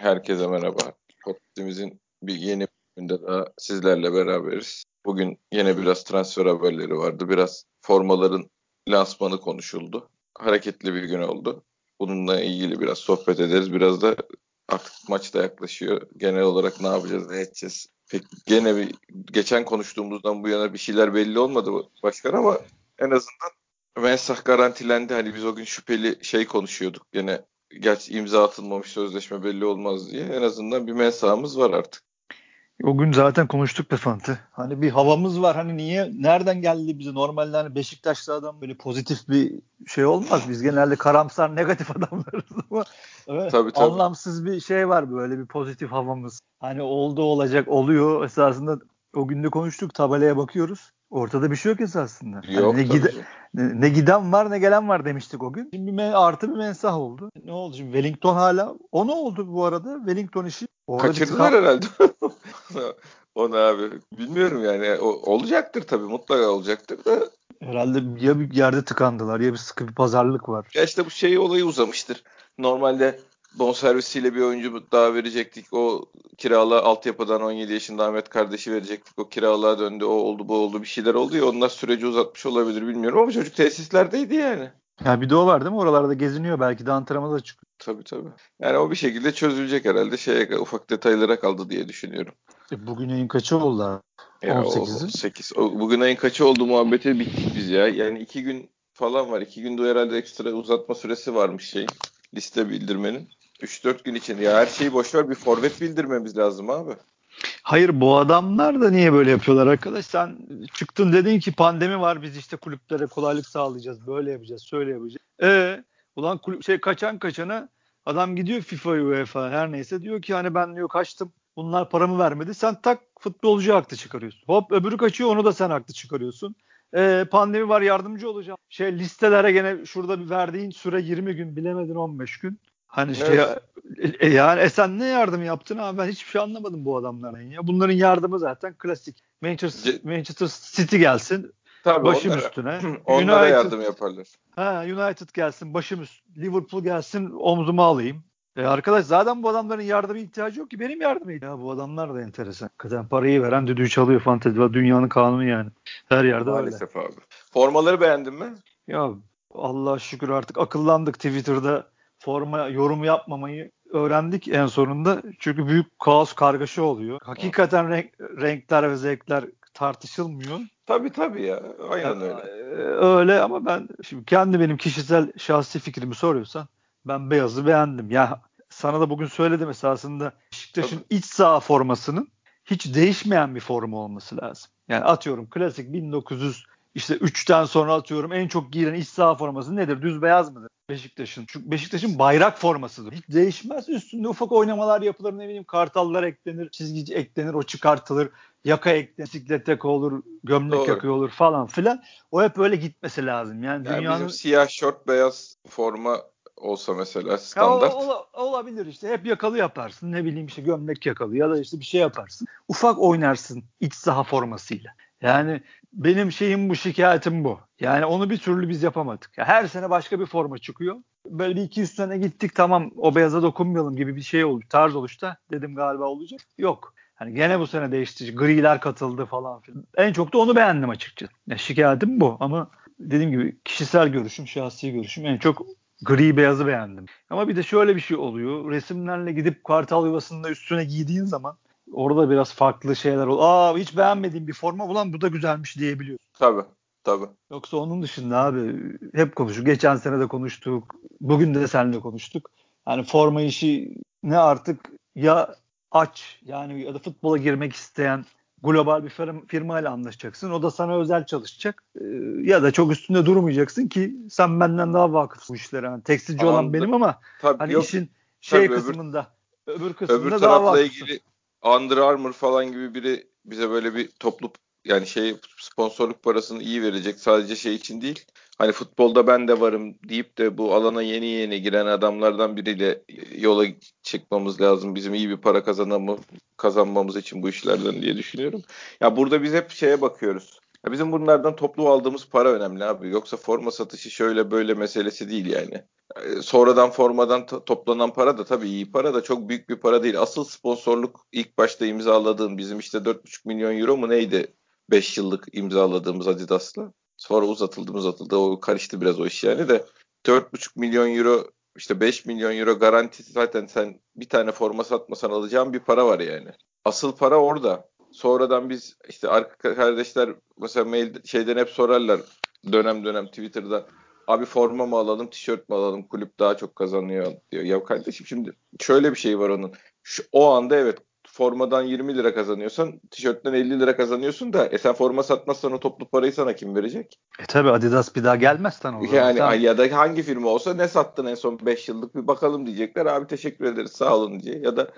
Herkese merhaba. Podcast'imizin bir yeni bölümünde daha sizlerle beraberiz. Bugün yine biraz transfer haberleri vardı. Biraz formaların lansmanı konuşuldu. Hareketli bir gün oldu. Bununla ilgili biraz sohbet ederiz. Biraz da artık maç da yaklaşıyor. Genel olarak ne yapacağız, ne edeceğiz? Pek gene bir geçen konuştuğumuzdan bu yana bir şeyler belli olmadı başkan ama en azından Mensah garantilendi. Hani biz o gün şüpheli şey konuşuyorduk. Gene gerçi imza atılmamış sözleşme belli olmaz diye. En azından bir mensahımız var artık. O gün zaten konuştuk be Fante. Hani bir havamız var. Hani niye nereden geldi bize normalde hani Beşiktaşlı adam böyle pozitif bir şey olmaz. Biz genelde karamsar negatif adamlarız ama evet, tabii, tabii. anlamsız bir şey var böyle bir pozitif havamız. Hani oldu olacak oluyor esasında o günde konuştuk tabelaya bakıyoruz. Ortada bir şey yok esasında. Yok yani ne, gide, ne, ne giden var ne gelen var demiştik o gün. Şimdi bir artı bir mensah oldu. Ne oldu şimdi? Wellington hala o ne oldu bu arada? Wellington işi. Kaçırdılar bir... herhalde. Onu abi bilmiyorum yani o, olacaktır tabii mutlaka olacaktır da. Herhalde ya bir yerde tıkandılar ya bir sıkı bir pazarlık var. Ya işte bu şey olayı uzamıştır. Normalde bonservisiyle bir oyuncu daha verecektik. O kiralığa altyapıdan 17 yaşında Ahmet kardeşi verecektik. O kiralığa döndü. O oldu bu oldu bir şeyler oldu ya onlar süreci uzatmış olabilir bilmiyorum ama çocuk tesislerdeydi yani. Ya bir de o var değil mi? Oralarda geziniyor belki de antrenmana da çıkıyor. Tabii tabii. Yani o bir şekilde çözülecek herhalde. Şeye ufak detaylara kaldı diye düşünüyorum. E bugün ayın kaçı oldu abi? 18'i. 8. Bugün ayın kaçı oldu muhabbeti bittik biz ya. Yani iki gün falan var. İki günde herhalde ekstra uzatma süresi varmış şey. Liste bildirmenin. 3-4 gün için. Ya her şeyi boşver bir forvet bildirmemiz lazım abi. Hayır bu adamlar da niye böyle yapıyorlar arkadaş? Sen çıktın dedin ki pandemi var biz işte kulüplere kolaylık sağlayacağız. Böyle yapacağız, şöyle yapacağız. E ulan kulüp şey kaçan kaçana adam gidiyor FIFA, UEFA her neyse diyor ki hani ben diyor kaçtım. Bunlar paramı vermedi. Sen tak futbolcu haklı çıkarıyorsun. Hop öbürü kaçıyor onu da sen haklı çıkarıyorsun. E, pandemi var yardımcı olacağım. Şey listelere gene şurada bir verdiğin süre 20 gün bilemedin 15 gün. Hani evet. şey e, yani e sen ne yardım yaptın abi ben hiçbir şey anlamadım bu adamların ya. Bunların yardımı zaten klasik. Manchester, Manchester City gelsin Tabii başım onlara, üstüne. Onlara United, yardım yaparlar. Ha, United gelsin başım üstüne. Liverpool gelsin omzuma alayım. E arkadaş zaten bu adamların yardıma ihtiyacı yok ki benim yardıma Ya bu adamlar da enteresan. Hakikaten parayı veren düdüğü çalıyor fantezi. Dünyanın kanunu yani. Her yerde Maalesef öyle. abi. Formaları beğendin mi? Ya Allah şükür artık akıllandık Twitter'da forma yorum yapmamayı öğrendik en sonunda. Çünkü büyük kaos kargaşa oluyor. Hakikaten renk, renkler ve zevkler tartışılmıyor. Tabii tabii ya. Aynen öyle. Öyle ama ben şimdi kendi benim kişisel şahsi fikrimi soruyorsan ben beyazı beğendim. Ya sana da bugün söyledim esasında Beşiktaş'ın iç saha formasının hiç değişmeyen bir forma olması lazım. Yani atıyorum klasik 1900 işte 3'ten sonra atıyorum en çok giyilen iç saha forması nedir? Düz beyaz mıdır? Beşiktaş'ın. Çünkü Beşiktaş'ın bayrak formasıdır. Hiç değişmez. Üstünde ufak oynamalar yapılır. Ne bileyim kartallar eklenir, çizgici eklenir, o çıkartılır. Yaka eklenir, bisiklet yaka olur, gömlek Doğru. yaka olur falan filan. O hep öyle gitmesi lazım. Yani, yani dünyanın... bizim siyah şort, beyaz forma olsa mesela standart. Ya, o, o, olabilir işte. Hep yakalı yaparsın. Ne bileyim işte gömlek yakalı ya da işte bir şey yaparsın. Ufak oynarsın iç saha formasıyla. Yani benim şeyim bu, şikayetim bu. Yani onu bir türlü biz yapamadık. Ya her sene başka bir forma çıkıyor. Böyle bir iki sene gittik tamam o beyaza dokunmayalım gibi bir şey oldu. Tarz oluşta dedim galiba olacak. Yok. Hani gene bu sene değişti. Griler katıldı falan filan. En çok da onu beğendim açıkçası. Ya şikayetim bu ama dediğim gibi kişisel görüşüm, şahsi görüşüm en çok gri beyazı beğendim. Ama bir de şöyle bir şey oluyor. Resimlerle gidip kartal yuvasında üstüne giydiğin zaman orada biraz farklı şeyler ol. Aa hiç beğenmediğim bir forma ulan bu da güzelmiş diyebiliyorsun. Tabii. Tabii. Yoksa onun dışında abi hep konuştuk. Geçen sene de konuştuk. Bugün de seninle konuştuk. Yani forma işi ne artık ya aç yani ya da futbola girmek isteyen global bir firma ile anlaşacaksın. O da sana özel çalışacak. Ee, ya da çok üstünde durmayacaksın ki sen benden daha vakıfsın bu işlere. Yani tekstilci Anladım. olan benim ama tabii, hani yok, işin şey tabii, kısmında öbür, öbür kısmında öbür daha vakıfsın. ilgili Under Armour falan gibi biri bize böyle bir toplu yani şey sponsorluk parasını iyi verecek sadece şey için değil. Hani futbolda ben de varım deyip de bu alana yeni yeni giren adamlardan biriyle yola çıkmamız lazım. Bizim iyi bir para kazanamı, kazanmamız için bu işlerden diye düşünüyorum. Ya burada biz hep şeye bakıyoruz. Ya bizim bunlardan toplu aldığımız para önemli abi. Yoksa forma satışı şöyle böyle meselesi değil yani. Ee, sonradan formadan toplanan para da tabii iyi para da çok büyük bir para değil. Asıl sponsorluk ilk başta imzaladığın bizim işte 4,5 milyon euro mu neydi 5 yıllık imzaladığımız Adidas'la. Sonra uzatıldı uzatıldı o karıştı biraz o iş yani de 4,5 milyon euro işte 5 milyon euro garantisi zaten sen bir tane forma satmasan alacağın bir para var yani. Asıl para orada. Sonradan biz işte arka kardeşler mesela mail şeyden hep sorarlar dönem dönem Twitter'da abi forma mı alalım tişört mü alalım kulüp daha çok kazanıyor diyor. Ya kardeşim şimdi şöyle bir şey var onun. Şu, o anda evet formadan 20 lira kazanıyorsan tişörtten 50 lira kazanıyorsun da e sen forma satmazsan o toplu parayı sana kim verecek? E tabi Adidas bir daha gelmez sana o zaman. Yani sen... ya da hangi firma olsa ne sattın en son 5 yıllık bir bakalım diyecekler. Abi teşekkür ederiz sağ olun diye. Ya da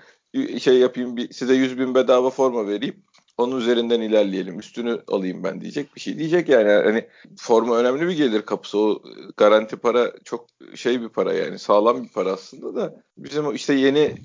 şey yapayım bir size 100 bin bedava forma vereyim. Onun üzerinden ilerleyelim. Üstünü alayım ben diyecek bir şey diyecek yani. Hani forma önemli bir gelir kapısı. O garanti para çok şey bir para yani. Sağlam bir para aslında da. Bizim işte yeni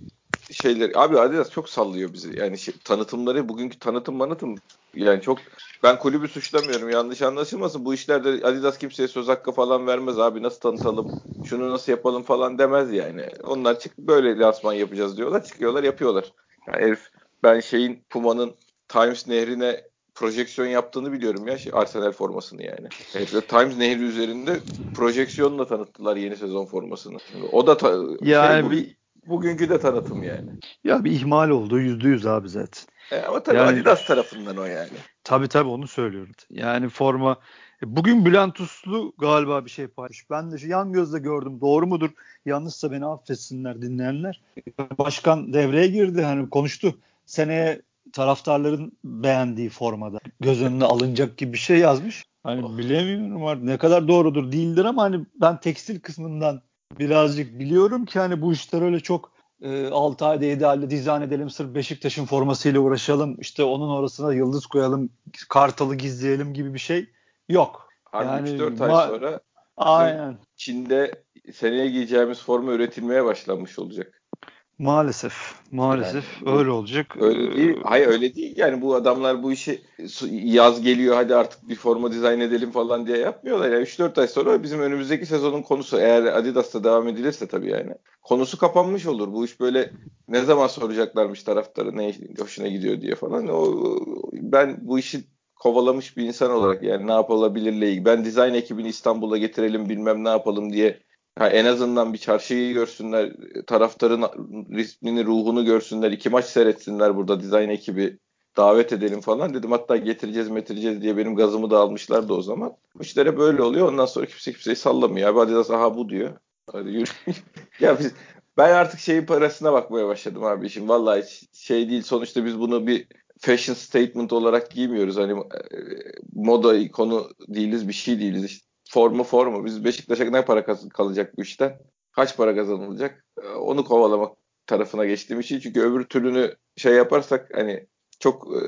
şeyler abi Adidas çok sallıyor bizi. Yani şey, tanıtımları bugünkü tanıtım manıtım yani çok ben kulübü suçlamıyorum. Yanlış anlaşılmasın. Bu işlerde Adidas kimseye söz hakkı falan vermez abi. Nasıl tanıtalım? Şunu nasıl yapalım falan demez yani. Onlar çık böyle lansman yapacağız diyorlar. Çıkıyorlar yapıyorlar. Yani herif ben şeyin Puma'nın Times Nehri'ne projeksiyon yaptığını biliyorum ya şey, Arsenal formasını yani. Evet, Times Nehri üzerinde projeksiyonla tanıttılar yeni sezon formasını. O da ta- yani şey, bir bugünkü de tanıtım yani. Ya bir ihmal oldu yüzde yüz abi zaten. E, ama tabii yani, Adidas tarafından o yani. Tabii tabii onu söylüyorum. Yani forma e, Bugün Bülent Uslu galiba bir şey paylaşmış. Ben de şu yan gözle gördüm. Doğru mudur? Yanlışsa beni affetsinler dinleyenler. Başkan devreye girdi. Hani konuştu. Seneye taraftarların beğendiği formada göz önüne alınacak gibi bir şey yazmış. Hani oh. bilemiyorum artık ne kadar doğrudur değildir ama hani ben tekstil kısmından birazcık biliyorum ki hani bu işler öyle çok e, 6 ayda 7 ayda dizayn edelim sırf Beşiktaş'ın formasıyla uğraşalım işte onun orasına yıldız koyalım kartalı gizleyelim gibi bir şey yok. Abi yani 3-4 ay sonra Aynen. Çin'de seneye giyeceğimiz forma üretilmeye başlanmış olacak. Maalesef. Maalesef yani, öyle olacak. Öyle değil. Hayır öyle değil. Yani bu adamlar bu işi yaz geliyor hadi artık bir forma dizayn edelim falan diye yapmıyorlar. Yani 3-4 ay sonra bizim önümüzdeki sezonun konusu eğer Adidas'ta devam edilirse tabii yani. Konusu kapanmış olur. Bu iş böyle ne zaman soracaklarmış taraftarı ne hoşuna gidiyor diye falan. O, ben bu işi kovalamış bir insan olarak yani ne yapılabilirle ilgili. Ben dizayn ekibini İstanbul'a getirelim bilmem ne yapalım diye Ha, en azından bir çarşıyı görsünler, taraftarın ritmini, ruhunu görsünler, iki maç seyretsinler burada dizayn ekibi davet edelim falan dedim. Hatta getireceğiz metireceğiz diye benim gazımı da almışlardı o zaman. Bu işlere böyle oluyor. Ondan sonra kimse kimseyi sallamıyor. Abi Adidas aha bu diyor. Hadi yürü. ya biz, ben artık şeyin parasına bakmaya başladım abi işin. Vallahi şey değil sonuçta biz bunu bir fashion statement olarak giymiyoruz. Hani e, moda ikonu değiliz bir şey değiliz. İşte formu formu. Biz Beşiktaş'a ne para kalacak bu işten? Kaç para kazanılacak? Ee, onu kovalamak tarafına geçtiğim için. Çünkü öbür türünü şey yaparsak hani çok e,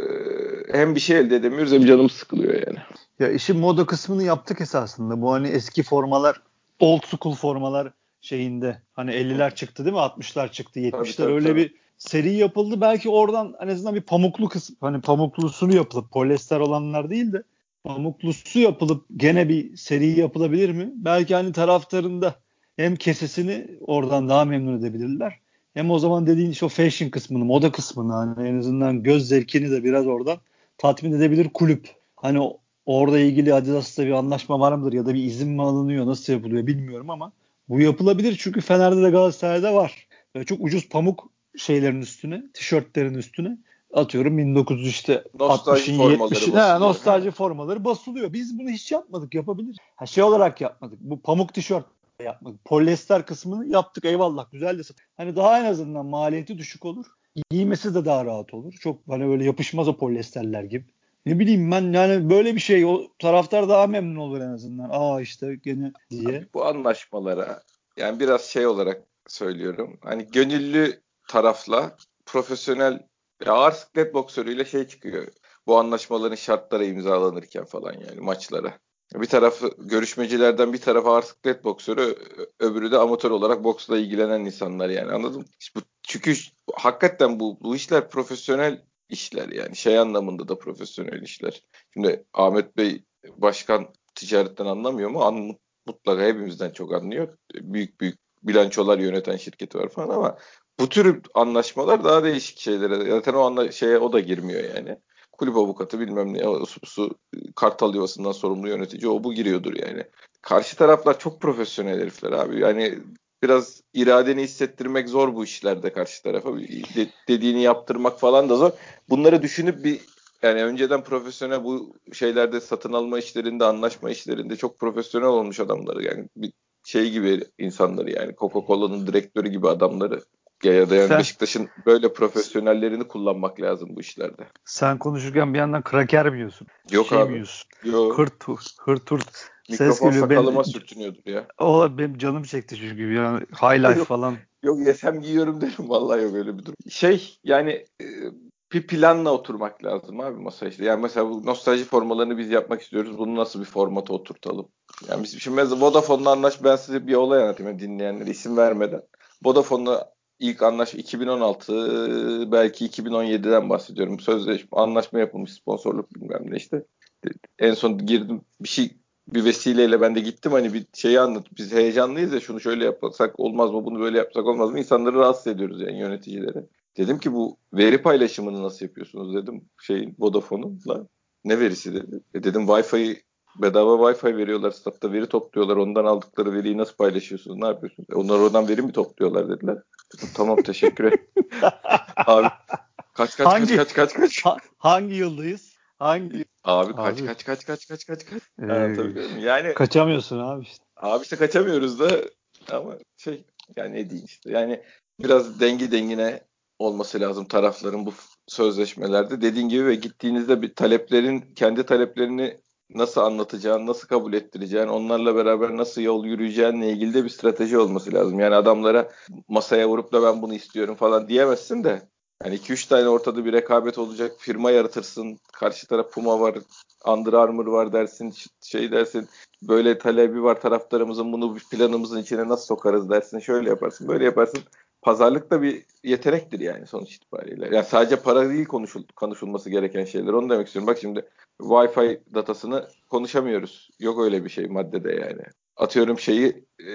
hem bir şey elde edemiyoruz hem canım sıkılıyor yani. Ya işin moda kısmını yaptık esasında. Bu hani eski formalar, old school formalar şeyinde. Hani 50'ler çıktı değil mi? 60'lar çıktı, 70'ler tabii, tabii, öyle tabii. bir seri yapıldı. Belki oradan en azından bir pamuklu kısım, hani pamuklusunu yapılıp polyester olanlar değil de pamuklusu yapılıp gene bir seri yapılabilir mi? Belki hani taraftarında hem kesesini oradan daha memnun edebilirler. Hem o zaman dediğin işte o fashion kısmını, moda kısmını hani en azından göz zevkini de biraz oradan tatmin edebilir kulüp. Hani orada ilgili Adidas'ta bir anlaşma var mıdır ya da bir izin mi alınıyor, nasıl yapılıyor bilmiyorum ama bu yapılabilir çünkü Fener'de de Galatasaray'da var. Böyle çok ucuz pamuk şeylerin üstüne, tişörtlerin üstüne atıyorum 1900 işte nostalji 60'ın 70'in he, nostalji formaları basılıyor. Biz bunu hiç yapmadık yapabilir. Ha, şey olarak yapmadık. Bu pamuk tişört yapmadık. Polyester kısmını yaptık eyvallah güzel de Hani daha en azından maliyeti düşük olur. Giymesi de daha rahat olur. Çok hani böyle yapışmaz o polyesterler gibi. Ne bileyim ben yani böyle bir şey o taraftar daha memnun olur en azından. Aa işte gene diye. Abi bu anlaşmalara yani biraz şey olarak söylüyorum. Hani gönüllü tarafla profesyonel ya ağır siklet boksörüyle şey çıkıyor. Bu anlaşmaların şartları imzalanırken falan yani maçlara. Bir tarafı görüşmecilerden bir tarafı ağır siklet boksörü öbürü de amatör olarak boksla ilgilenen insanlar yani anladın mı? Bu, çünkü hakikaten bu, bu işler profesyonel işler yani şey anlamında da profesyonel işler. Şimdi Ahmet Bey başkan ticaretten anlamıyor mu? An, mutlaka hepimizden çok anlıyor. Büyük büyük bilançolar yöneten şirketi var falan ama bu tür anlaşmalar daha değişik şeylere. Zaten o anla şeye o da girmiyor yani. Kulüp avukatı bilmem ne su, Kartal Yuvası'ndan sorumlu yönetici o bu giriyordur yani. Karşı taraflar çok profesyonel herifler abi. Yani biraz iradeni hissettirmek zor bu işlerde karşı tarafa. De, dediğini yaptırmak falan da zor. Bunları düşünüp bir yani önceden profesyonel bu şeylerde satın alma işlerinde, anlaşma işlerinde çok profesyonel olmuş adamları yani bir şey gibi insanları yani Coca-Cola'nın direktörü gibi adamları ya da yani sen, Beşiktaş'ın böyle profesyonellerini kullanmak lazım bu işlerde. Sen konuşurken bir yandan kraker mi yiyorsun? Yok şey abi. Mi yiyorsun? Yok. Hırt hırt hırt. Mikrofon Ses sakalıma benim, sürtünüyordur ya. O benim canım çekti çünkü yani high life yok, falan. Yok yesem giyiyorum derim vallahi yok öyle bir durum. Şey yani e, bir planla oturmak lazım abi masa işte. Yani mesela bu nostalji formalarını biz yapmak istiyoruz. Bunu nasıl bir formata oturtalım? Yani biz şimdi mesela Vodafone'la anlaş ben size bir olay anlatayım dinleyenlere isim vermeden. Vodafone'la ilk anlaşma 2016 belki 2017'den bahsediyorum. Sözleşme anlaşma yapılmış sponsorluk bilmem ne işte. En son girdim bir şey bir vesileyle ben de gittim hani bir şeyi anlat. Biz heyecanlıyız ya şunu şöyle yapsak olmaz mı bunu böyle yapsak olmaz mı? İnsanları rahatsız ediyoruz yani yöneticileri. Dedim ki bu veri paylaşımını nasıl yapıyorsunuz dedim şey Vodafone'la. Ne verisi dedi. E dedim Wi-Fi bedava Wi-Fi veriyorlar statta veri topluyorlar. Ondan aldıkları veriyi nasıl paylaşıyorsunuz? Ne yapıyorsunuz? E onlar oradan veri mi topluyorlar dediler. Dedim, tamam teşekkür ederim. Abi kaç kaç hangi, kaç kaç kaç kaç. Ha, hangi yıldayız? Hangi? Abi kaç abi. kaç kaç kaç kaç kaç kaç. Ee, yani kaçamıyorsun abi işte. Abi işte kaçamıyoruz da ama şey yani ne diyeyim işte. Yani biraz dengi dengine olması lazım tarafların bu sözleşmelerde. Dediğin gibi ve gittiğinizde bir taleplerin kendi taleplerini nasıl anlatacağın, nasıl kabul ettireceğin, onlarla beraber nasıl yol yürüyeceğinle ilgili de bir strateji olması lazım. Yani adamlara masaya vurup da ben bunu istiyorum falan diyemezsin de yani 2-3 tane ortada bir rekabet olacak firma yaratırsın. Karşı taraf Puma var, Under Armour var dersin, şey dersin. Böyle talebi var taraftarımızın bunu planımızın içine nasıl sokarız dersin. Şöyle yaparsın, böyle yaparsın pazarlık da bir yetenektir yani sonuç itibariyle. Yani sadece para değil konuşul, konuşulması gereken şeyler. Onu demek istiyorum. Bak şimdi Wi-Fi datasını konuşamıyoruz. Yok öyle bir şey maddede yani. Atıyorum şeyi e,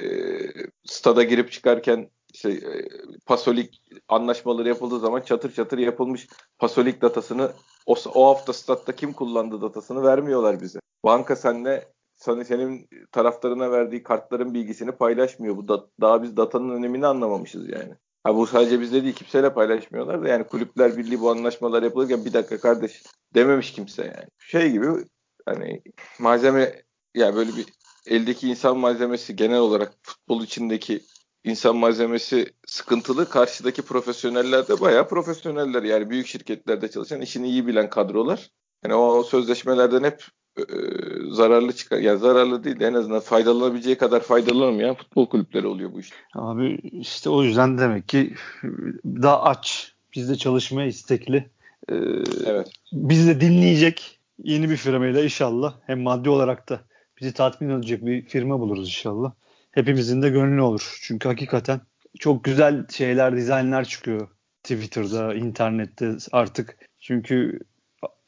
stada girip çıkarken şey, e, pasolik anlaşmaları yapıldığı zaman çatır çatır yapılmış pasolik datasını o, o hafta statta kim kullandı datasını vermiyorlar bize. Banka senle sana senin taraftarına verdiği kartların bilgisini paylaşmıyor. Bu da, daha biz datanın önemini anlamamışız yani. Ha bu sadece bizde değil kimseyle paylaşmıyorlar da yani kulüpler birliği bu anlaşmalar yapılırken bir dakika kardeş dememiş kimse yani. Şey gibi hani malzeme yani böyle bir eldeki insan malzemesi genel olarak futbol içindeki insan malzemesi sıkıntılı. Karşıdaki profesyoneller de bayağı profesyoneller. Yani büyük şirketlerde çalışan işini iyi bilen kadrolar. Yani o sözleşmelerden hep e, zararlı çıkar. Yani zararlı değil de en azından faydalanabileceği kadar faydalanamayan futbol kulüpleri oluyor bu işte. Abi işte o yüzden demek ki daha aç. Bizde çalışmaya istekli. Ee, evet. Bizi de dinleyecek yeni bir firmayla inşallah hem maddi olarak da bizi tatmin edecek bir firma buluruz inşallah. Hepimizin de gönlü olur. Çünkü hakikaten çok güzel şeyler, dizaynlar çıkıyor Twitter'da, internette artık. Çünkü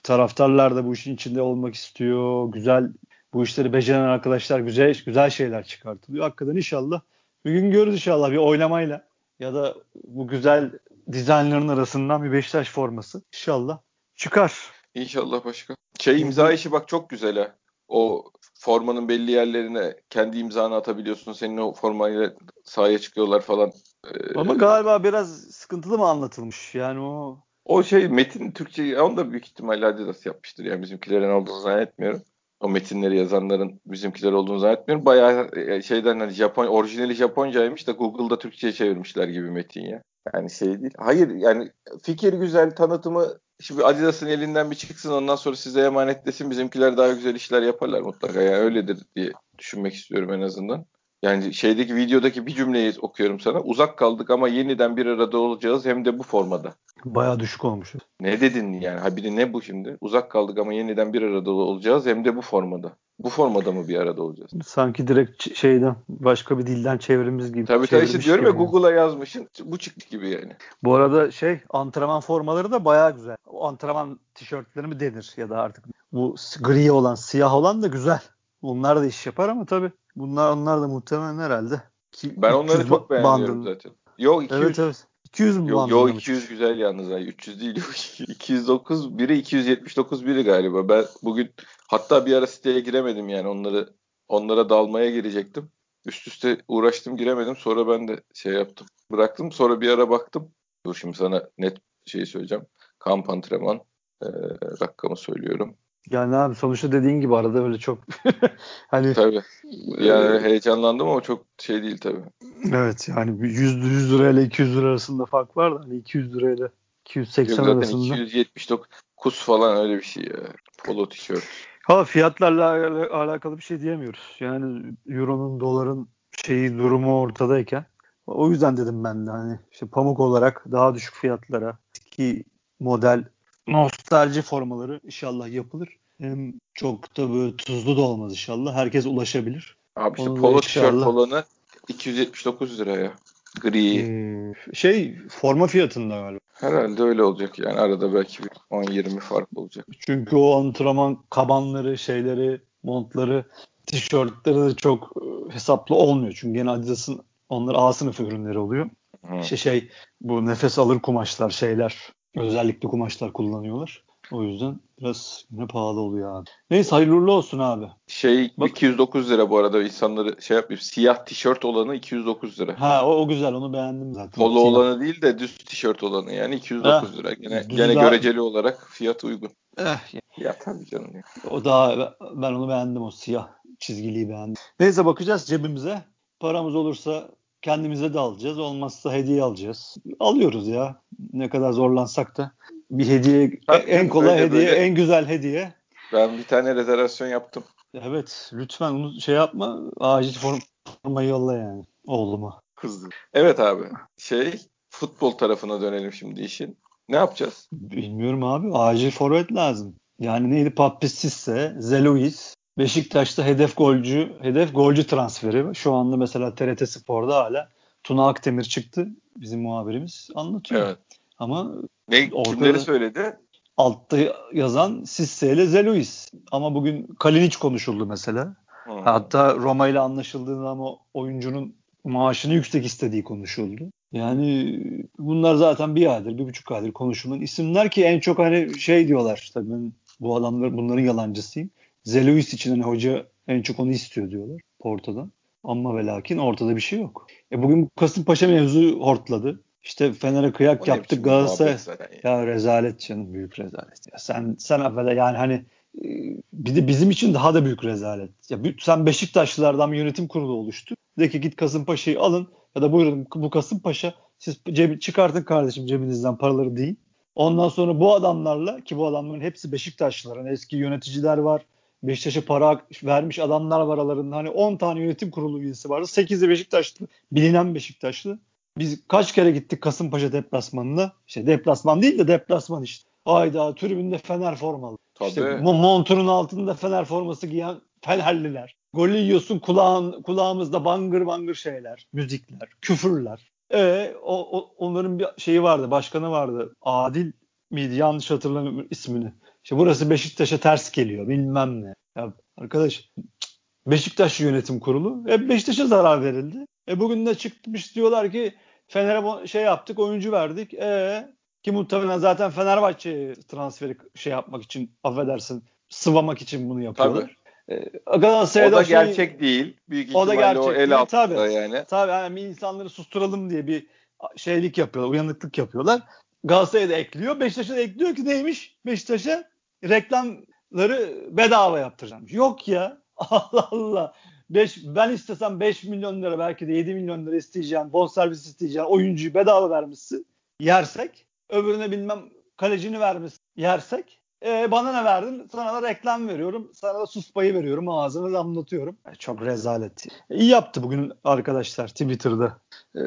taraftarlar da bu işin içinde olmak istiyor. Güzel bu işleri beceren arkadaşlar güzel güzel şeyler çıkartılıyor. Hakikaten inşallah bir gün görürüz inşallah bir oylamayla ya da bu güzel dizaynların arasından bir Beşiktaş forması inşallah çıkar. İnşallah başka. Şey imza işi bak çok güzel ha. O formanın belli yerlerine kendi imzanı atabiliyorsun. Senin o formayla sahaya çıkıyorlar falan. Ee, Ama galiba biraz sıkıntılı mı anlatılmış? Yani o o şey metin Türkçe onu da büyük ihtimalle Adidas yapmıştır. Yani bizimkilerin olduğunu zannetmiyorum. O metinleri yazanların bizimkiler olduğunu zannetmiyorum. Bayağı e, şeyden hani Japon orijinali Japoncaymış da Google'da Türkçe'ye çevirmişler gibi metin ya. Yani şey değil. Hayır yani fikir güzel tanıtımı şimdi Adidas'ın elinden bir çıksın ondan sonra size emanetlesin bizimkiler daha güzel işler yaparlar mutlaka. Yani öyledir diye düşünmek istiyorum en azından. Yani şeydeki videodaki bir cümleyi okuyorum sana. Uzak kaldık ama yeniden bir arada olacağız hem de bu formada. Bayağı düşük olmuş. Ne dedin yani? Ha bir de ne bu şimdi? Uzak kaldık ama yeniden bir arada olacağız hem de bu formada. Bu formada mı bir arada olacağız? Sanki direkt şeyden başka bir dilden çevrimiz gibi. Tabii tabii işte diyorum ya Google'a yazmışsın. Bu çıktı gibi yani. Bu arada şey antrenman formaları da bayağı güzel. O antrenman tişörtleri mi denir ya da artık bu gri olan, siyah olan da güzel. Bunlar da iş yapar ama tabii bunlar onlar da muhtemelen herhalde. Ki, ben onları çok beğeniyorum bandın. zaten. Yok 200. Evet evet. 200 mü Yok yo, 200 güzel yalnız. Yani 300 değil. 209 biri 279 biri galiba. Ben bugün hatta bir ara siteye giremedim yani onları onlara dalmaya girecektim. Üst üste uğraştım giremedim. Sonra ben de şey yaptım. Bıraktım. Sonra bir ara baktım. Dur şimdi sana net şeyi söyleyeceğim. Kamp antrenman e, rakamı söylüyorum. Yani abi sonuçta dediğin gibi arada öyle çok hani tabii. Yani heyecanlandım ama çok şey değil tabii. Evet yani 100, 100 lirayla 200 lira arasında fark var da hani 200 lirayla 280 Yok, arasında. 279 kus falan öyle bir şey ya. Polo tişört. Ha fiyatlarla alakalı bir şey diyemiyoruz. Yani euronun doların şeyi durumu ortadayken o yüzden dedim ben de hani işte pamuk olarak daha düşük fiyatlara ki model nostalji formaları inşallah yapılır. Hem çok da böyle tuzlu da olmaz inşallah. Herkes ulaşabilir. Abi işte Onu polo tişört olanı 279 liraya. Gri. Hmm, şey forma fiyatında galiba. Herhalde öyle olacak yani. Arada belki bir 10-20 fark olacak. Çünkü o antrenman kabanları, şeyleri, montları, tişörtleri de çok e, hesaplı olmuyor. Çünkü gene Adidas'ın onlar A sınıfı ürünleri oluyor. Hı. İşte şey bu nefes alır kumaşlar şeyler özellikle kumaşlar kullanıyorlar. O yüzden biraz yine pahalı oluyor abi. Neyse hayırlı uğurlu olsun abi. Şey Bak, 209 lira bu arada insanları şey yapayım. Siyah tişört olanı 209 lira. Ha o, o güzel onu beğendim zaten. Polo Siyah. olanı değil de düz tişört olanı yani 209 ha, lira. Gene, gene daha... göreceli olarak fiyat uygun. Eh, ya tabii canım ya. O daha ben onu beğendim o siyah çizgiliyi beğendim. Neyse bakacağız cebimize. Paramız olursa kendimize de alacağız. Olmazsa hediye alacağız. Alıyoruz ya. Ne kadar zorlansak da bir hediye Tabii en kolay hediye, böyle. en güzel hediye. Ben bir tane rezervasyon yaptım. Evet, lütfen onu şey yapma. Acil formayı yolla yani oğluma. Kızdı. Evet abi. Şey, futbol tarafına dönelim şimdi işin. Ne yapacağız? Bilmiyorum abi. Acil forvet lazım. Yani neydi? Papisisse, Zeluis, Beşiktaş'ta hedef golcü, hedef golcü transferi. Şu anda mesela TRT Spor'da hala Tuna Akdemir çıktı. Bizim muhabirimiz anlatıyor. Evet. Ama ne kimleri söyledi? Altta yazan Sisse ile Zeluis. Ama bugün Kalinic konuşuldu mesela. Hmm. Hatta Roma ile anlaşıldığında ama oyuncunun maaşını yüksek istediği konuşuldu. Yani bunlar zaten bir aydır, bir buçuk aydır konuşulan isimler ki en çok hani şey diyorlar. Tabii ben bu adamlar bunların yalancısıyım. Zeluis için hani hoca en çok onu istiyor diyorlar Porto'dan. Ama ve lakin ortada bir şey yok. E bugün Kasımpaşa mevzu hortladı. İşte Fener'e kıyak o yaptık Galatasaray. Ya. ya rezalet canım büyük rezalet. Ya sen sen affede yani hani e, bir de bizim için daha da büyük rezalet. Ya sen Beşiktaşlılardan bir yönetim kurulu oluştu. De ki git Kasımpaşa'yı alın ya da buyurun bu Kasımpaşa siz cebi, çıkartın kardeşim cebinizden paraları değil. Ondan sonra bu adamlarla ki bu adamların hepsi Beşiktaşlıların eski yöneticiler var. Beşiktaş'a para vermiş adamlar var aralarında. Hani 10 tane yönetim kurulu üyesi vardı. 8'i Beşiktaşlı. Bilinen Beşiktaşlı. Biz kaç kere gittik Kasımpaşa deplasmanına. İşte deplasman değil de deplasman işte. Hayda tribünde Fener formalı. Tabii. İşte montunun altında Fener forması giyen Fenerliler. Golü yiyorsun kulağın, kulağımızda bangır bangır şeyler, müzikler, küfürler. E o, o, onların bir şeyi vardı, başkanı vardı. Adil miydi? Yanlış hatırlamıyorum ismini. İşte burası Beşiktaş'a ters geliyor bilmem ne. Ya arkadaş Beşiktaş yönetim kurulu hep Beşiktaş'a zarar verildi. E bugün de çıkmış diyorlar ki Fener'e şey yaptık oyuncu verdik. E ki muhtemelen zaten Fenerbahçe transferi şey yapmak için affedersin sıvamak için bunu yapıyorlar. Tabii. E, Galatasaray'da o da şey, gerçek değil. Büyük o da gerçek o el değil. Tabii, yani. Tabii yani insanları susturalım diye bir şeylik yapıyorlar, uyanıklık yapıyorlar. Galatasaray'a da ekliyor. Beşiktaş'a da ekliyor ki neymiş? Beşiktaş'a reklamları bedava yaptıracağım. Yok ya. Allah Allah. Beş, ben istesem 5 milyon lira belki de 7 milyon lira isteyeceğim. Bonservis isteyeceğim. Oyuncuyu bedava vermişsin. Yersek. Öbürüne bilmem kalecini vermiş yersek. E, bana ne verdin? Sana da reklam veriyorum. Sana da sus payı veriyorum. Ağzını damlatıyorum. E, çok rezalet. E, iyi yaptı bugün arkadaşlar Twitter'da. E,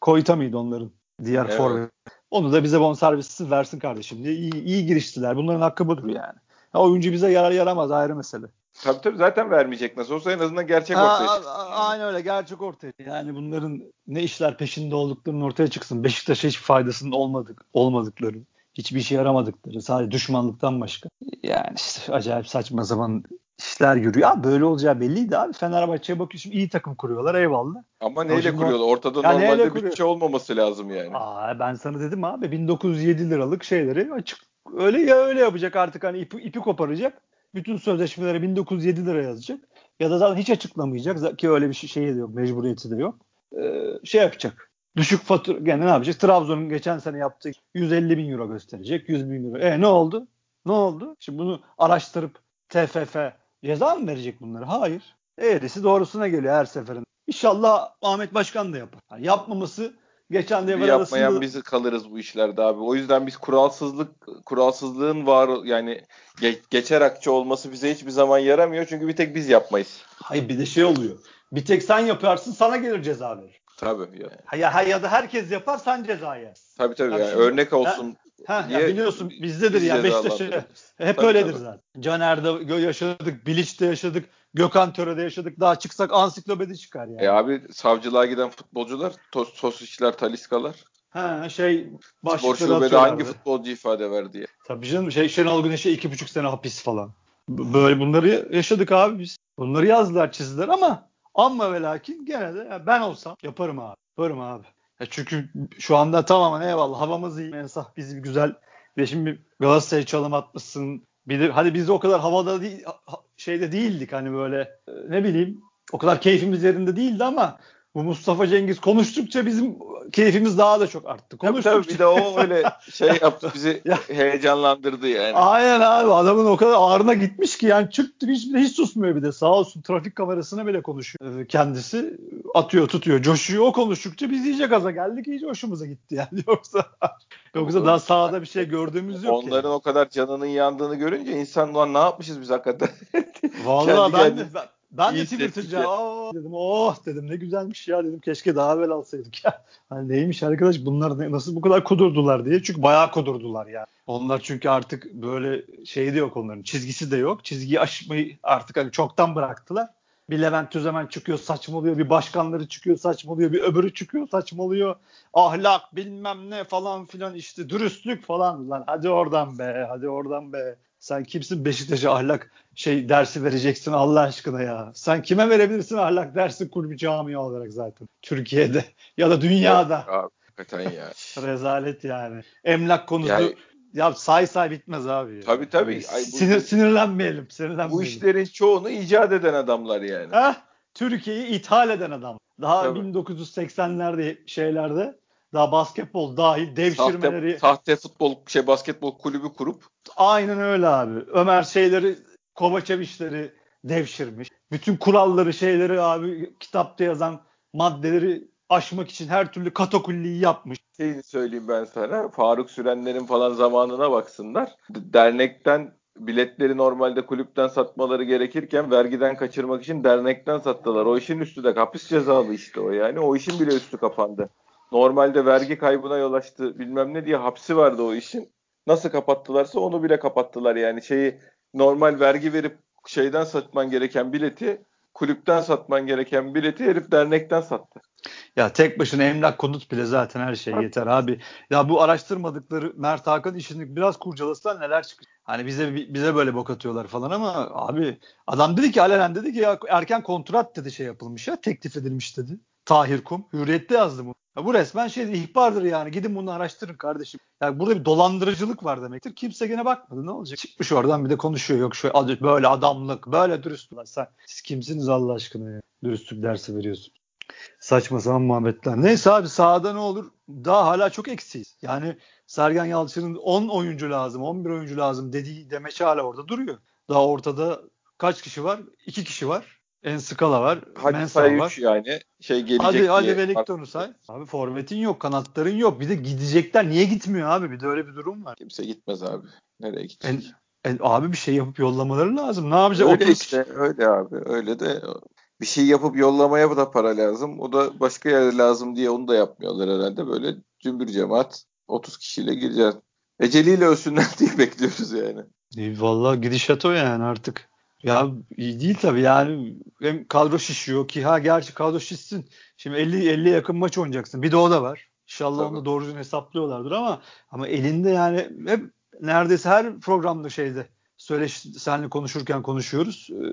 Koyta mıydı onların? Diğer evet. forvet. Onu da bize bonservisiz versin kardeşim diye iyi, iyi giriştiler. Bunların hakkı budur yani. Ya, oyuncu bize yarar yaramaz ayrı mesele. Tabii tabii zaten vermeyecek nasıl olsa en azından gerçek ortaya çıksın. Aynen öyle gerçek ortaya. Yani bunların ne işler peşinde olduklarının ortaya çıksın. Beşiktaş'a hiç faydasının olmadık, olmadıkları, hiçbir işe yaramadıkları, sadece düşmanlıktan başka. Yani işte acayip saçma zaman işler yürüyor. Abi böyle olacağı belliydi abi. Fenerbahçe'ye bakıyorsun iyi takım kuruyorlar eyvallah. Ama neyle kuruyorlar? Ortada yani normalde bir şey olmaması lazım yani. Aa, ben sana dedim abi 1907 liralık şeyleri açık öyle ya öyle yapacak artık hani ipi, ipi koparacak. Bütün sözleşmelere 1907 lira yazacak. Ya da zaten hiç açıklamayacak ki öyle bir şey, şeyi de yok, mecburiyeti de yok. Ee, şey yapacak. Düşük fatura, yani ne yapacak? Trabzon'un geçen sene yaptığı 150 bin euro gösterecek. 100 bin euro. E ne oldu? Ne oldu? Şimdi bunu araştırıp TFF ceza mı verecek bunları? Hayır. Eğrisi doğrusuna geliyor her seferinde. İnşallah Ahmet Başkan da yapar. Yani yapmaması geçen devre arasında yapmayan biz kalırız bu işlerde abi. O yüzden biz kuralsızlık kuralsızlığın var yani ge- geçer akçe olması bize hiçbir zaman yaramıyor çünkü bir tek biz yapmayız. Hayır bir de şey oluyor. Bir tek sen yaparsın sana gelir ceza verir. Tabii ya. Ya, ya da herkes yapar sen ceza yersin. Tabii tabii yani, yani şimdi, örnek olsun. Ha, ya biliyorsun bizdedir ya Beşiktaş'ı hep tabii, öyledir tabii. zaten. Caner'de yaşadık, Bilic'te yaşadık, Gökhan Töre'de yaşadık. Daha çıksak ansiklopedi çıkar yani. E abi savcılığa giden futbolcular, tos, Tosic'ler, Taliskalar. Ha şey Spor şubede hangi futbolcu ifade verdi ya? Tabii canım şey Şenol Güneş'e iki buçuk sene hapis falan. Böyle bunları yaşadık abi biz. Bunları yazdılar çizdiler ama amma ve lakin gene de ben olsam yaparım abi. Yaparım abi. Çünkü şu anda tamamen eyvallah havamız iyi. Mensah bizi güzel ve şimdi Galatasaray çalım atmışsın. Bir hadi biz de o kadar havada değil, şeyde değildik hani böyle e, ne bileyim o kadar keyfimiz yerinde değildi ama bu Mustafa Cengiz konuştukça bizim keyfimiz daha da çok arttı. Konuştukça. Tabii, tabii bir de o öyle şey yaptı bizi heyecanlandırdı yani. Aynen abi adamın o kadar ağrına gitmiş ki yani çıktı hiç, hiç susmuyor bir de sağ olsun trafik kamerasına bile konuşuyor. Ee, kendisi atıyor tutuyor coşuyor o konuştukça biz iyice gaza geldik iyice hoşumuza gitti yani yoksa yoksa daha sahada bir şey gördüğümüz yok. Onların yani. o kadar canının yandığını görünce insan ne yapmışız biz hakikaten. Vallahi ben de ben, ben de Twitter'ca dedim oh dedim ne güzelmiş ya dedim keşke daha evvel alsaydık ya. Hani neymiş arkadaş bunlar nasıl bu kadar kudurdular diye. Çünkü bayağı kudurdular yani. Onlar çünkü artık böyle şey de yok onların çizgisi de yok. Çizgiyi aşmayı artık hani çoktan bıraktılar. Bir Levent Tüzemen çıkıyor saçmalıyor. Bir başkanları çıkıyor saçmalıyor. Bir öbürü çıkıyor saçmalıyor. Ahlak bilmem ne falan filan işte dürüstlük falan. Lan hadi oradan be hadi oradan be. Sen kimsin Beşiktaş'a ahlak şey dersi vereceksin Allah aşkına ya. Sen kime verebilirsin ahlak dersi kulübü camia olarak zaten. Türkiye'de ya da dünyada. Abi, hakikaten ya. Rezalet yani. Emlak konusu yani, ya say say bitmez abi. Ya. Tabii tabii. Ay, bu, Sinir, sinirlenmeyelim, sinirlenmeyelim. Bu işlerin çoğunu icat eden adamlar yani. Heh, Türkiye'yi ithal eden adam. Daha tabii. 1980'lerde şeylerde daha basketbol dahil devşirmeleri. Sahte, sahte futbol şey basketbol kulübü kurup. Aynen öyle abi. Ömer şeyleri Kovačevićleri devşirmiş. Bütün kuralları şeyleri abi kitapta yazan maddeleri aşmak için her türlü katakulliyi yapmış. Şeyini söyleyeyim ben sana. Faruk Sürenler'in falan zamanına baksınlar. Dernekten biletleri normalde kulüpten satmaları gerekirken vergiden kaçırmak için dernekten sattılar. O işin üstü de hapis cezalı işte o yani. O işin bile üstü kapandı. Normalde vergi kaybına yol açtı bilmem ne diye hapsi vardı o işin. Nasıl kapattılarsa onu bile kapattılar yani şeyi normal vergi verip şeyden satman gereken bileti kulüpten satman gereken bileti herif dernekten sattı. Ya tek başına emlak konut bile zaten her şey yeter abi. Ya bu araştırmadıkları Mert Hakan işini biraz kurcalasalar neler çıkıyor. Hani bize bize böyle bok atıyorlar falan ama abi adam dedi ki alenen dedi ki ya erken kontrat dedi şey yapılmış ya teklif edilmiş dedi. Tahir Kum hürriyette yazdı bu. Ya bu resmen şey ihbardır yani. Gidin bunu araştırın kardeşim. Yani burada bir dolandırıcılık var demektir. Kimse gene bakmadı. Ne olacak? Çıkmış oradan bir de konuşuyor. Yok şu böyle adamlık, böyle dürüstlük. Sen siz kimsiniz Allah aşkına ya? Dürüstlük dersi veriyorsun. Saçma sapan muhabbetler. Neyse abi sahada ne olur? Daha hala çok eksiyiz. Yani Sergen Yalçın'ın 10 oyuncu lazım, 11 oyuncu lazım dediği demeç hala orada duruyor. Daha ortada kaç kişi var? 2 kişi var. En skala var. Hadi Mensah say var. 3 yani. Şey gelecek Hadi diye. hadi Wellington'u say. Abi forvetin yok, kanatların yok. Bir de gidecekler. Niye gitmiyor abi? Bir de öyle bir durum var. Kimse gitmez abi. Nereye En, gidecek? en- abi bir şey yapıp yollamaları lazım. Ne yapacak? Öyle 30 işte öyle abi. Öyle de bir şey yapıp yollamaya da para lazım. O da başka yerde lazım diye onu da yapmıyorlar herhalde. Böyle cümbür cemaat 30 kişiyle gireceğiz. Eceliyle ölsünler diye bekliyoruz yani. E, Vallahi gidişat o yani artık. Ya iyi değil tabii yani hem kadro şişiyor ki ha gerçi kadro şişsin. Şimdi 50 50 yakın maç oynayacaksın. Bir de o da var. İnşallah onu Tabii. da doğru düzgün hesaplıyorlardır ama ama elinde yani hep neredeyse her programda şeyde söyle seninle konuşurken konuşuyoruz. Ee,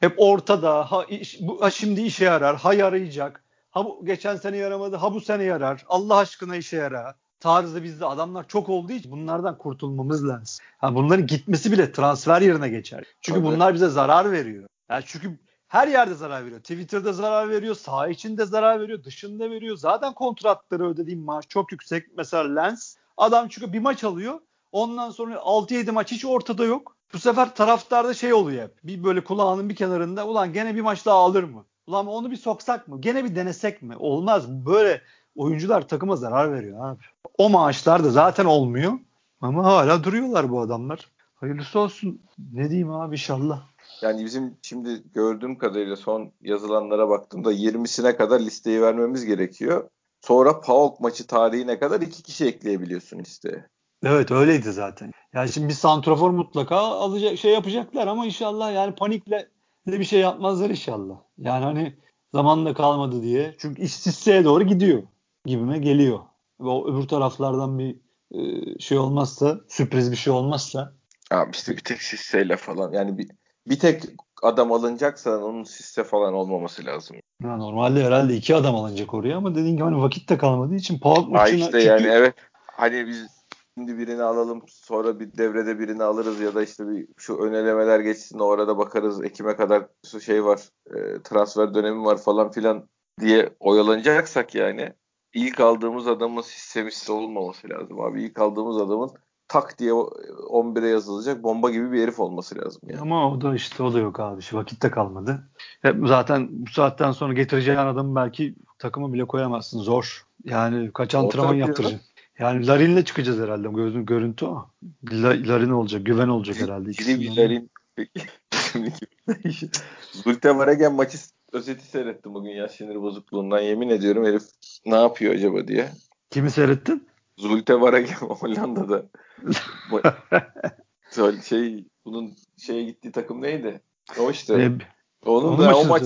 hep ortada. Ha, iş- bu, ha şimdi işe yarar. Ha yarayacak. Ha bu geçen sene yaramadı. Ha bu sene yarar. Allah aşkına işe yarar. Tarzı bizde adamlar çok olduğu için bunlardan kurtulmamız lazım. Ha bunların gitmesi bile transfer yerine geçer. Çünkü Tabii. bunlar bize zarar veriyor. Yani çünkü her yerde zarar veriyor. Twitter'da zarar veriyor, saha içinde zarar veriyor, dışında veriyor. Zaten kontratları ödediğim maaş çok yüksek. Mesela Lens adam çünkü bir maç alıyor. Ondan sonra 6-7 maç hiç ortada yok. Bu sefer taraftarda şey oluyor hep. Bir böyle kulağının bir kenarında ulan gene bir maç daha alır mı? Ulan onu bir soksak mı? Gene bir denesek mi? Olmaz. Böyle oyuncular takıma zarar veriyor abi. O maaşlar da zaten olmuyor. Ama hala duruyorlar bu adamlar. Hayırlısı olsun. Ne diyeyim abi inşallah. Yani bizim şimdi gördüğüm kadarıyla son yazılanlara baktığımda 20'sine kadar listeyi vermemiz gerekiyor. Sonra PAOK maçı tarihine kadar iki kişi ekleyebiliyorsun listeye. Evet öyleydi zaten. Yani şimdi bir santrafor mutlaka alacak şey yapacaklar ama inşallah yani panikle de bir şey yapmazlar inşallah. Yani hani zamanla kalmadı diye. Çünkü iş Sisse'ye doğru gidiyor gibime geliyor. Ve o öbür taraflardan bir e, şey olmazsa, sürpriz bir şey olmazsa Abi işte bir tek Sisse'yle falan. Yani bir, bir tek adam alınacaksa onun Sisse falan olmaması lazım. ya normalde herhalde iki adam alınacak oraya ama dediğin gibi hani vakit de kalmadığı için Ha maçına işte çünkü- yani evet. Hani biz şimdi birini alalım sonra bir devrede birini alırız ya da işte bir şu önelemeler geçsin orada bakarız Ekim'e kadar şu şey var e, transfer dönemi var falan filan diye oyalanacaksak yani ilk aldığımız adamın sistemisi olmaması lazım abi. İlk aldığımız adamın tak diye o- 11'e yazılacak bomba gibi bir herif olması lazım yani. Ama o da işte o da yok abi. Şu vakit de kalmadı. Hep zaten bu saatten sonra getireceğin adamı belki takımı bile koyamazsın. Zor. Yani kaç antrenman yaptıracaksın. Yani Larin'le çıkacağız herhalde. Gözün, görüntü o. La- Larin olacak. Güven olacak herhalde. Biri ikisinden. Villar'in Zulte Varegen maçı özeti seyrettim bugün ya sinir bozukluğundan yemin ediyorum herif ne yapıyor acaba diye. Kimi seyrettin? Zulte Varegen Hollanda'da şey bunun şeye gittiği takım neydi? O işte. Ee, Onun onun da o maç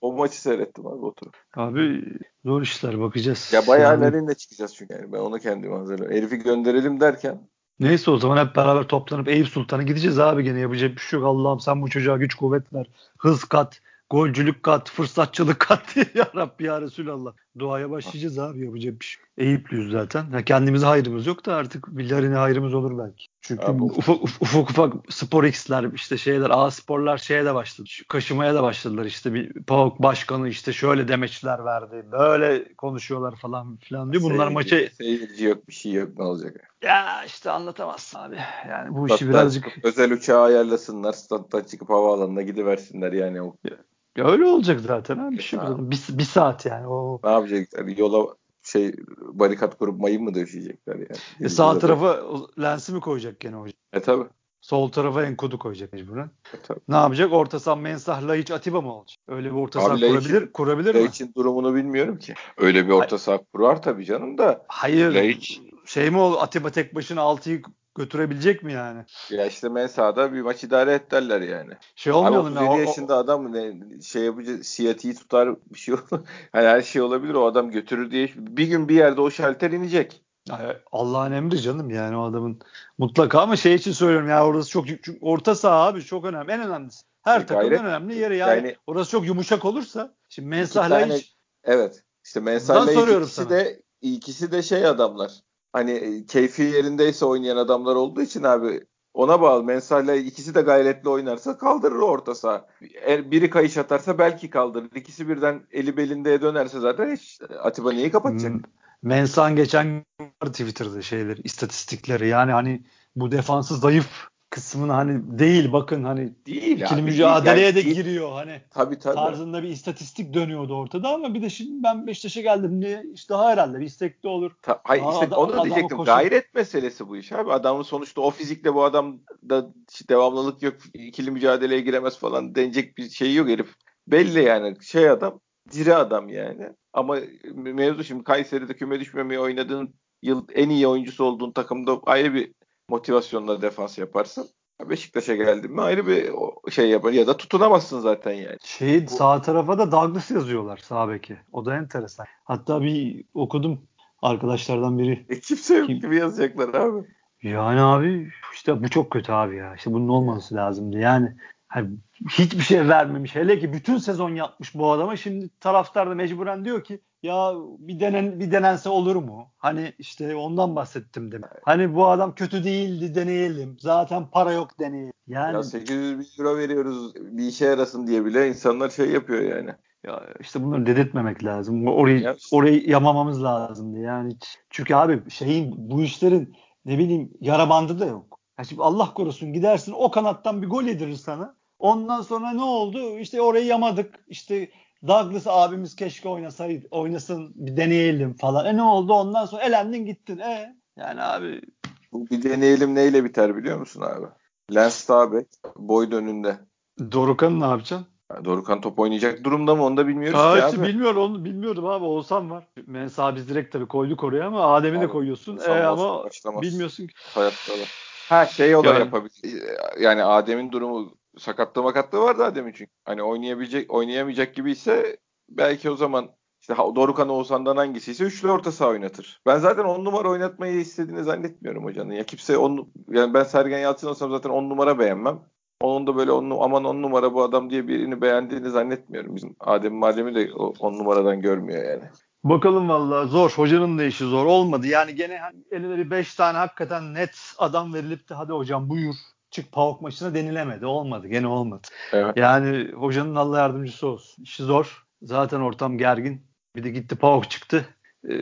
o maçı seyrettim abi oturup. Abi zor işler bakacağız. Ya bayağı Yani Larin'le çıkacağız çünkü yani ben onu kendime hazırlıyorum. Herifi gönderelim derken Neyse o zaman hep beraber toplanıp Eyüp Sultan'a gideceğiz abi gene yapacak bir şey yok. Allah'ım sen bu çocuğa güç kuvvet ver. Hız kat, golcülük kat, fırsatçılık kat. ya Rabbi ya Resulallah. Duaya başlayacağız abi yapacak bir şey. Eyüplüyüz zaten. Ha, kendimize hayrımız yok da artık Villarine hayrımız olur belki. Çünkü Abi, ufak, uf- ufak ufak spor x'ler işte şeyler A sporlar şeye de başladı. Kaşımaya da başladılar işte bir PAOK başkanı işte şöyle demeçler verdi. Böyle konuşuyorlar falan filan diyor. Bunlar seyirci- maça seyirci yok bir şey yok ne olacak? ya işte anlatamazsın abi. Yani bu işi Stat'tan birazcık çıkıp özel uçağı ayarlasınlar. Stat'tan çıkıp havaalanına gidiversinler yani. O, Ya öyle olacak zaten abi. Bir şey Ha. zaten. Bir, bir saat yani. O ne yapacaklar? Yola şey barikat kurup mayın mı döşeyecekler yani? e, sağ tarafa o lensi mi koyacak gene hocam? E tabi. Sol tarafa enkodu koyacak mecburen. E, tabii. Ne yapacak? Orta saha Mensah, Laiç, Atiba mı olacak? Öyle bir orta saha kurabilir, kurabilir mi? Laiç'in durumunu bilmiyorum ki. Öyle bir orta saha kurar tabii canım da. Hayır. Laiç- Şey mi ol? Atiba tek başına 6'yı götürebilecek mi yani? Ya işte Mensah'da bir maç idare et derler yani. Şey Abi olmayalım 37 ya. o- yaşında adam ne şey yapacak siyatiği tutar bir şey olur. hani her şey olabilir o adam götürür diye. Bir gün bir yerde o şalter inecek. Allah'ın emri canım yani o adamın mutlaka ama şey için söylüyorum ya orası çok orta saha abi çok önemli. En önemlisi. Her Bir takımın önemli yeri yani, Yani- orası çok yumuşak olursa şimdi İki Mensah tane- Laiç Evet. İşte Mensah'la ikisi sana. de ikisi de şey adamlar. Hani e, keyfi yerindeyse oynayan adamlar olduğu için abi ona bağlı. Mensah'la ikisi de gayretli oynarsa kaldırır orta saha. Biri kayış atarsa belki kaldırır. İkisi birden eli belinde dönerse zaten hiç Atiba niye kapatacak? Mensah'ın geçen Twitter'da şeyler, istatistikleri. Yani hani bu defansı zayıf kısmını hani değil bakın hani değil ikili abi, mücadeleye yani de değil. giriyor hani Tabii tabii. tarzında bir istatistik dönüyordu ortada ama bir de şimdi ben Beşiktaş'a geldim diye işte daha herhalde bir istekli olur. Ta, hayır Aa, işte adam- onu da diyecektim. koşuyor. Gayret meselesi bu iş abi. Adamın sonuçta o fizikle bu adam da işte devamlılık yok. ikili mücadeleye giremez falan denecek bir şey yok herif. Belli yani şey adam diri adam yani. Ama mevzu şimdi Kayseri'de küme düşmemeye oynadığın yıl en iyi oyuncusu olduğun takımda ayrı bir motivasyonla defans yaparsın. Beşiktaş'a geldin mi ayrı bir şey yapar ya da tutunamazsın zaten yani. Şey sağ tarafa da Douglas yazıyorlar sağ beki. O da enteresan. Hatta bir okudum arkadaşlardan biri. E, kimse yok Kim- gibi yazacaklar abi. Yani abi işte bu çok kötü abi ya. İşte bunun olmaması lazımdı. Yani hani hiçbir şey vermemiş. Hele ki bütün sezon yapmış bu adama. Şimdi taraftar da mecburen diyor ki ya bir denen bir denense olur mu? Hani işte ondan bahsettim demek. Hani bu adam kötü değildi deneyelim. Zaten para yok deneyelim. Yani Ya 800 bin euro veriyoruz bir işe yarasın diye bile insanlar şey yapıyor yani. Ya işte bunları dedirtmemek lazım. Orayı Ya işte. orayı yamamamız lazımdı. Yani çünkü abi şeyin bu işlerin ne bileyim yara bandı da yok. Ya şimdi Allah korusun gidersin o kanattan bir gol yedirir sana. Ondan sonra ne oldu? İşte orayı yamadık. İşte Douglas abimiz keşke oynasaydı, oynasın bir deneyelim falan. E ne oldu? Ondan sonra elendin gittin. E yani abi Bu bir deneyelim neyle biter biliyor musun abi? Lens Stabek boy önünde. Dorukan'ı ne yapacaksın? Yani Dorukan top oynayacak durumda mı onu da bilmiyoruz Aa, ki işte abi. bilmiyorum onu bilmiyordum abi. Oğuzhan var. Mensa biz direkt tabii koyduk oraya ama Adem'i de koyuyorsun. E, ama başlamaz. bilmiyorsun ki. Hayatta da. Ha şey olarak Yani- yapabilir. Yani Adem'in durumu sakatlığı makatlığı vardı Adem'in çünkü. Hani oynayabilecek oynayamayacak gibi ise belki o zaman işte Dorukan Oğuzhan'dan hangisi ise üçlü orta saha oynatır. Ben zaten on numara oynatmayı istediğini zannetmiyorum hocanın. Ya kimse on, yani ben Sergen Yalçın olsam zaten on numara beğenmem. Onun da böyle on, aman on numara bu adam diye birini beğendiğini zannetmiyorum. Bizim Adem Madem'i de on numaradan görmüyor yani. Bakalım vallahi zor. Hocanın da işi zor. Olmadı. Yani gene hani eline bir 5 tane hakikaten net adam verilip de hadi hocam buyur çık PAOK maçına denilemedi. Olmadı. Gene olmadı. Evet. Yani hocanın Allah yardımcısı olsun. İşi zor. Zaten ortam gergin. Bir de gitti PAOK çıktı. Ee,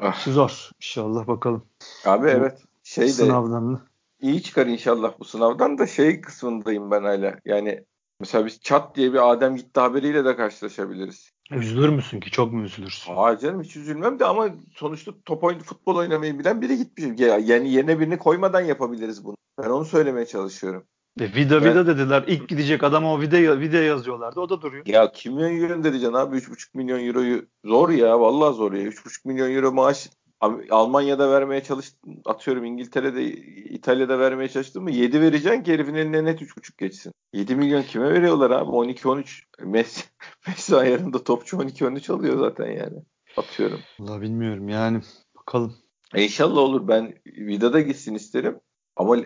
Ah. işi zor. İnşallah bakalım. Abi evet. Şey de Sınavdan. iyi çıkar inşallah bu sınavdan da şey kısmındayım ben hala. Yani mesela biz çat diye bir Adem gitti haberiyle de karşılaşabiliriz. Üzülür müsün ki? Çok mu üzülürsün? Aa canım hiç üzülmem de ama sonuçta top oyun, futbol oynamayı bilen biri gitmiş. Ya- Yani yerine birini koymadan yapabiliriz bunu. Ben onu söylemeye çalışıyorum. E, vida vida dediler. İlk gidecek adama o vida, vida yazıyorlardı. O da duruyor. Ya kimyon euro göndereceksin abi 3,5 milyon euroyu. Zor ya vallahi zor ya. 3,5 milyon euro maaş Abi Almanya'da vermeye çalıştım. Atıyorum İngiltere'de, İtalya'da vermeye çalıştım mı 7 vereceksin ki herifin eline net 3,5 geçsin. 7 milyon kime veriyorlar abi? 12-13. Messi, Messi ayarında topçu 12-13 alıyor zaten yani. Atıyorum. Vallahi bilmiyorum yani. Bakalım. E inşallah olur. Ben Vida'da gitsin isterim. Ama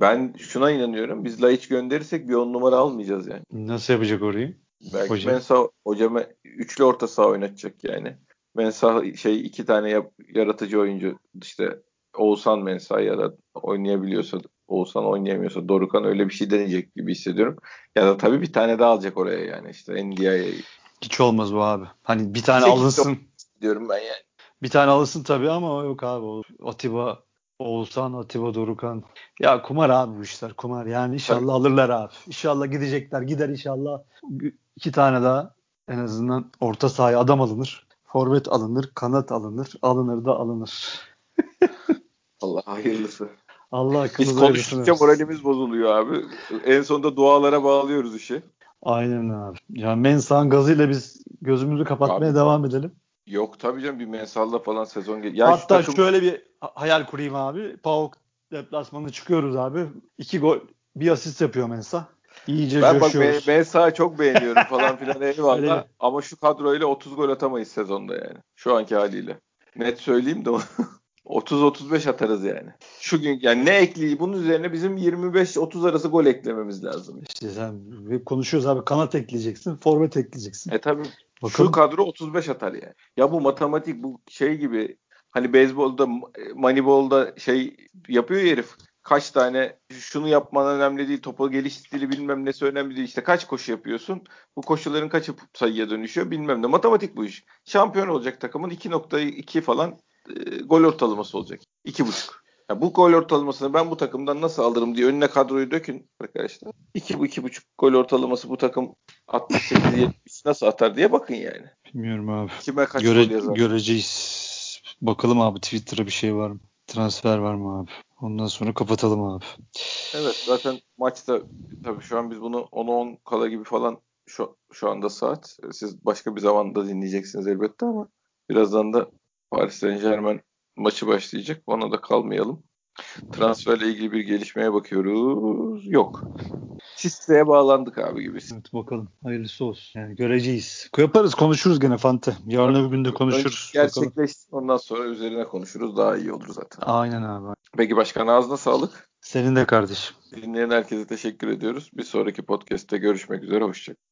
ben şuna inanıyorum. Biz Laiç gönderirsek bir on numara almayacağız yani. Nasıl yapacak orayı? Belki Hocam. Mensah hocama üçlü orta saha oynatacak yani. Mensah şey iki tane yap- yaratıcı oyuncu işte Oğuzhan Mensah yarat oynayabiliyorsa Oğuzhan oynayamıyorsa Dorukan öyle bir şey deneyecek gibi hissediyorum. Ya da tabii bir tane daha alacak oraya yani işte NDI'ye Hiç olmaz bu abi. Hani bir tane Sekiz alınsın. diyorum ben yani. Bir tane alınsın tabii ama yok abi. Atiba Oğuzhan, Atiba Dorukan. Ya kumar abi bu işler kumar. Yani inşallah Tabii. alırlar abi. İnşallah gidecekler. Gider inşallah. iki tane daha en azından orta sahaya adam alınır. Forvet alınır, kanat alınır, alınır da alınır. Allah hayırlısı. Allah Biz akıllı konuştukça moralimiz bozuluyor abi. En sonunda dualara bağlıyoruz işi. Aynen abi. Ya Mensah'ın gazıyla biz gözümüzü kapatmaya Abi, devam edelim. Yok tabii canım bir mensalla falan sezon gel. Ya şu Hatta takım- şöyle bir ha- hayal kurayım abi. PAOK deplasmanına çıkıyoruz abi. İki gol, bir asist yapıyor Mensah. İyice Ben bak ben, coşuyoruz. ben sahayı çok beğeniyorum falan filan eyvallah. Ama şu kadroyla 30 gol atamayız sezonda yani. Şu anki haliyle. Net söyleyeyim de 30-35 atarız yani. Şu gün yani ne ekleyi bunun üzerine bizim 25-30 arası gol eklememiz lazım. İşte sen konuşuyoruz abi kanat ekleyeceksin, forvet ekleyeceksin. E tabii Bakalım. şu kadro 35 atar yani. Ya bu matematik bu şey gibi hani beyzbolda manibbolda şey yapıyor ya herif. Kaç tane şunu yapman önemli değil. Topa geliş stili bilmem nesi önemli değil. İşte kaç koşu yapıyorsun. Bu koşuların kaçı sayıya dönüşüyor bilmem ne. Matematik bu iş. Şampiyon olacak takımın 2.2 falan e, gol ortalaması olacak. 2.5. Ya bu gol ortalamasını ben bu takımdan nasıl alırım diye önüne kadroyu dökün arkadaşlar. 2 bu iki buçuk gol ortalaması bu takım 68 70 nasıl atar diye bakın yani. Bilmiyorum abi. Kime kaç Göre, gol yazar? göreceğiz. Bakalım abi Twitter'a bir şey var mı? Transfer var mı abi? Ondan sonra kapatalım abi. Evet zaten maçta tabii şu an biz bunu 10-10 kala gibi falan şu, şu anda saat. Siz başka bir zamanda dinleyeceksiniz elbette ama birazdan da Paris Saint Germain maçı başlayacak. Ona da kalmayalım. Transferle ilgili bir gelişmeye bakıyoruz. Yok. Çiste'ye bağlandık abi gibi. Evet bakalım. Hayırlısı olsun. Yani göreceğiz. Yaparız konuşuruz gene Fante. Yarın öbür gün de konuşuruz. Gerçekleşsin ondan sonra üzerine konuşuruz. Daha iyi olur zaten. Aynen abi. Peki başkan ağzına sağlık. Senin de kardeşim. Dinleyen herkese teşekkür ediyoruz. Bir sonraki podcast'te görüşmek üzere. Hoşçakalın.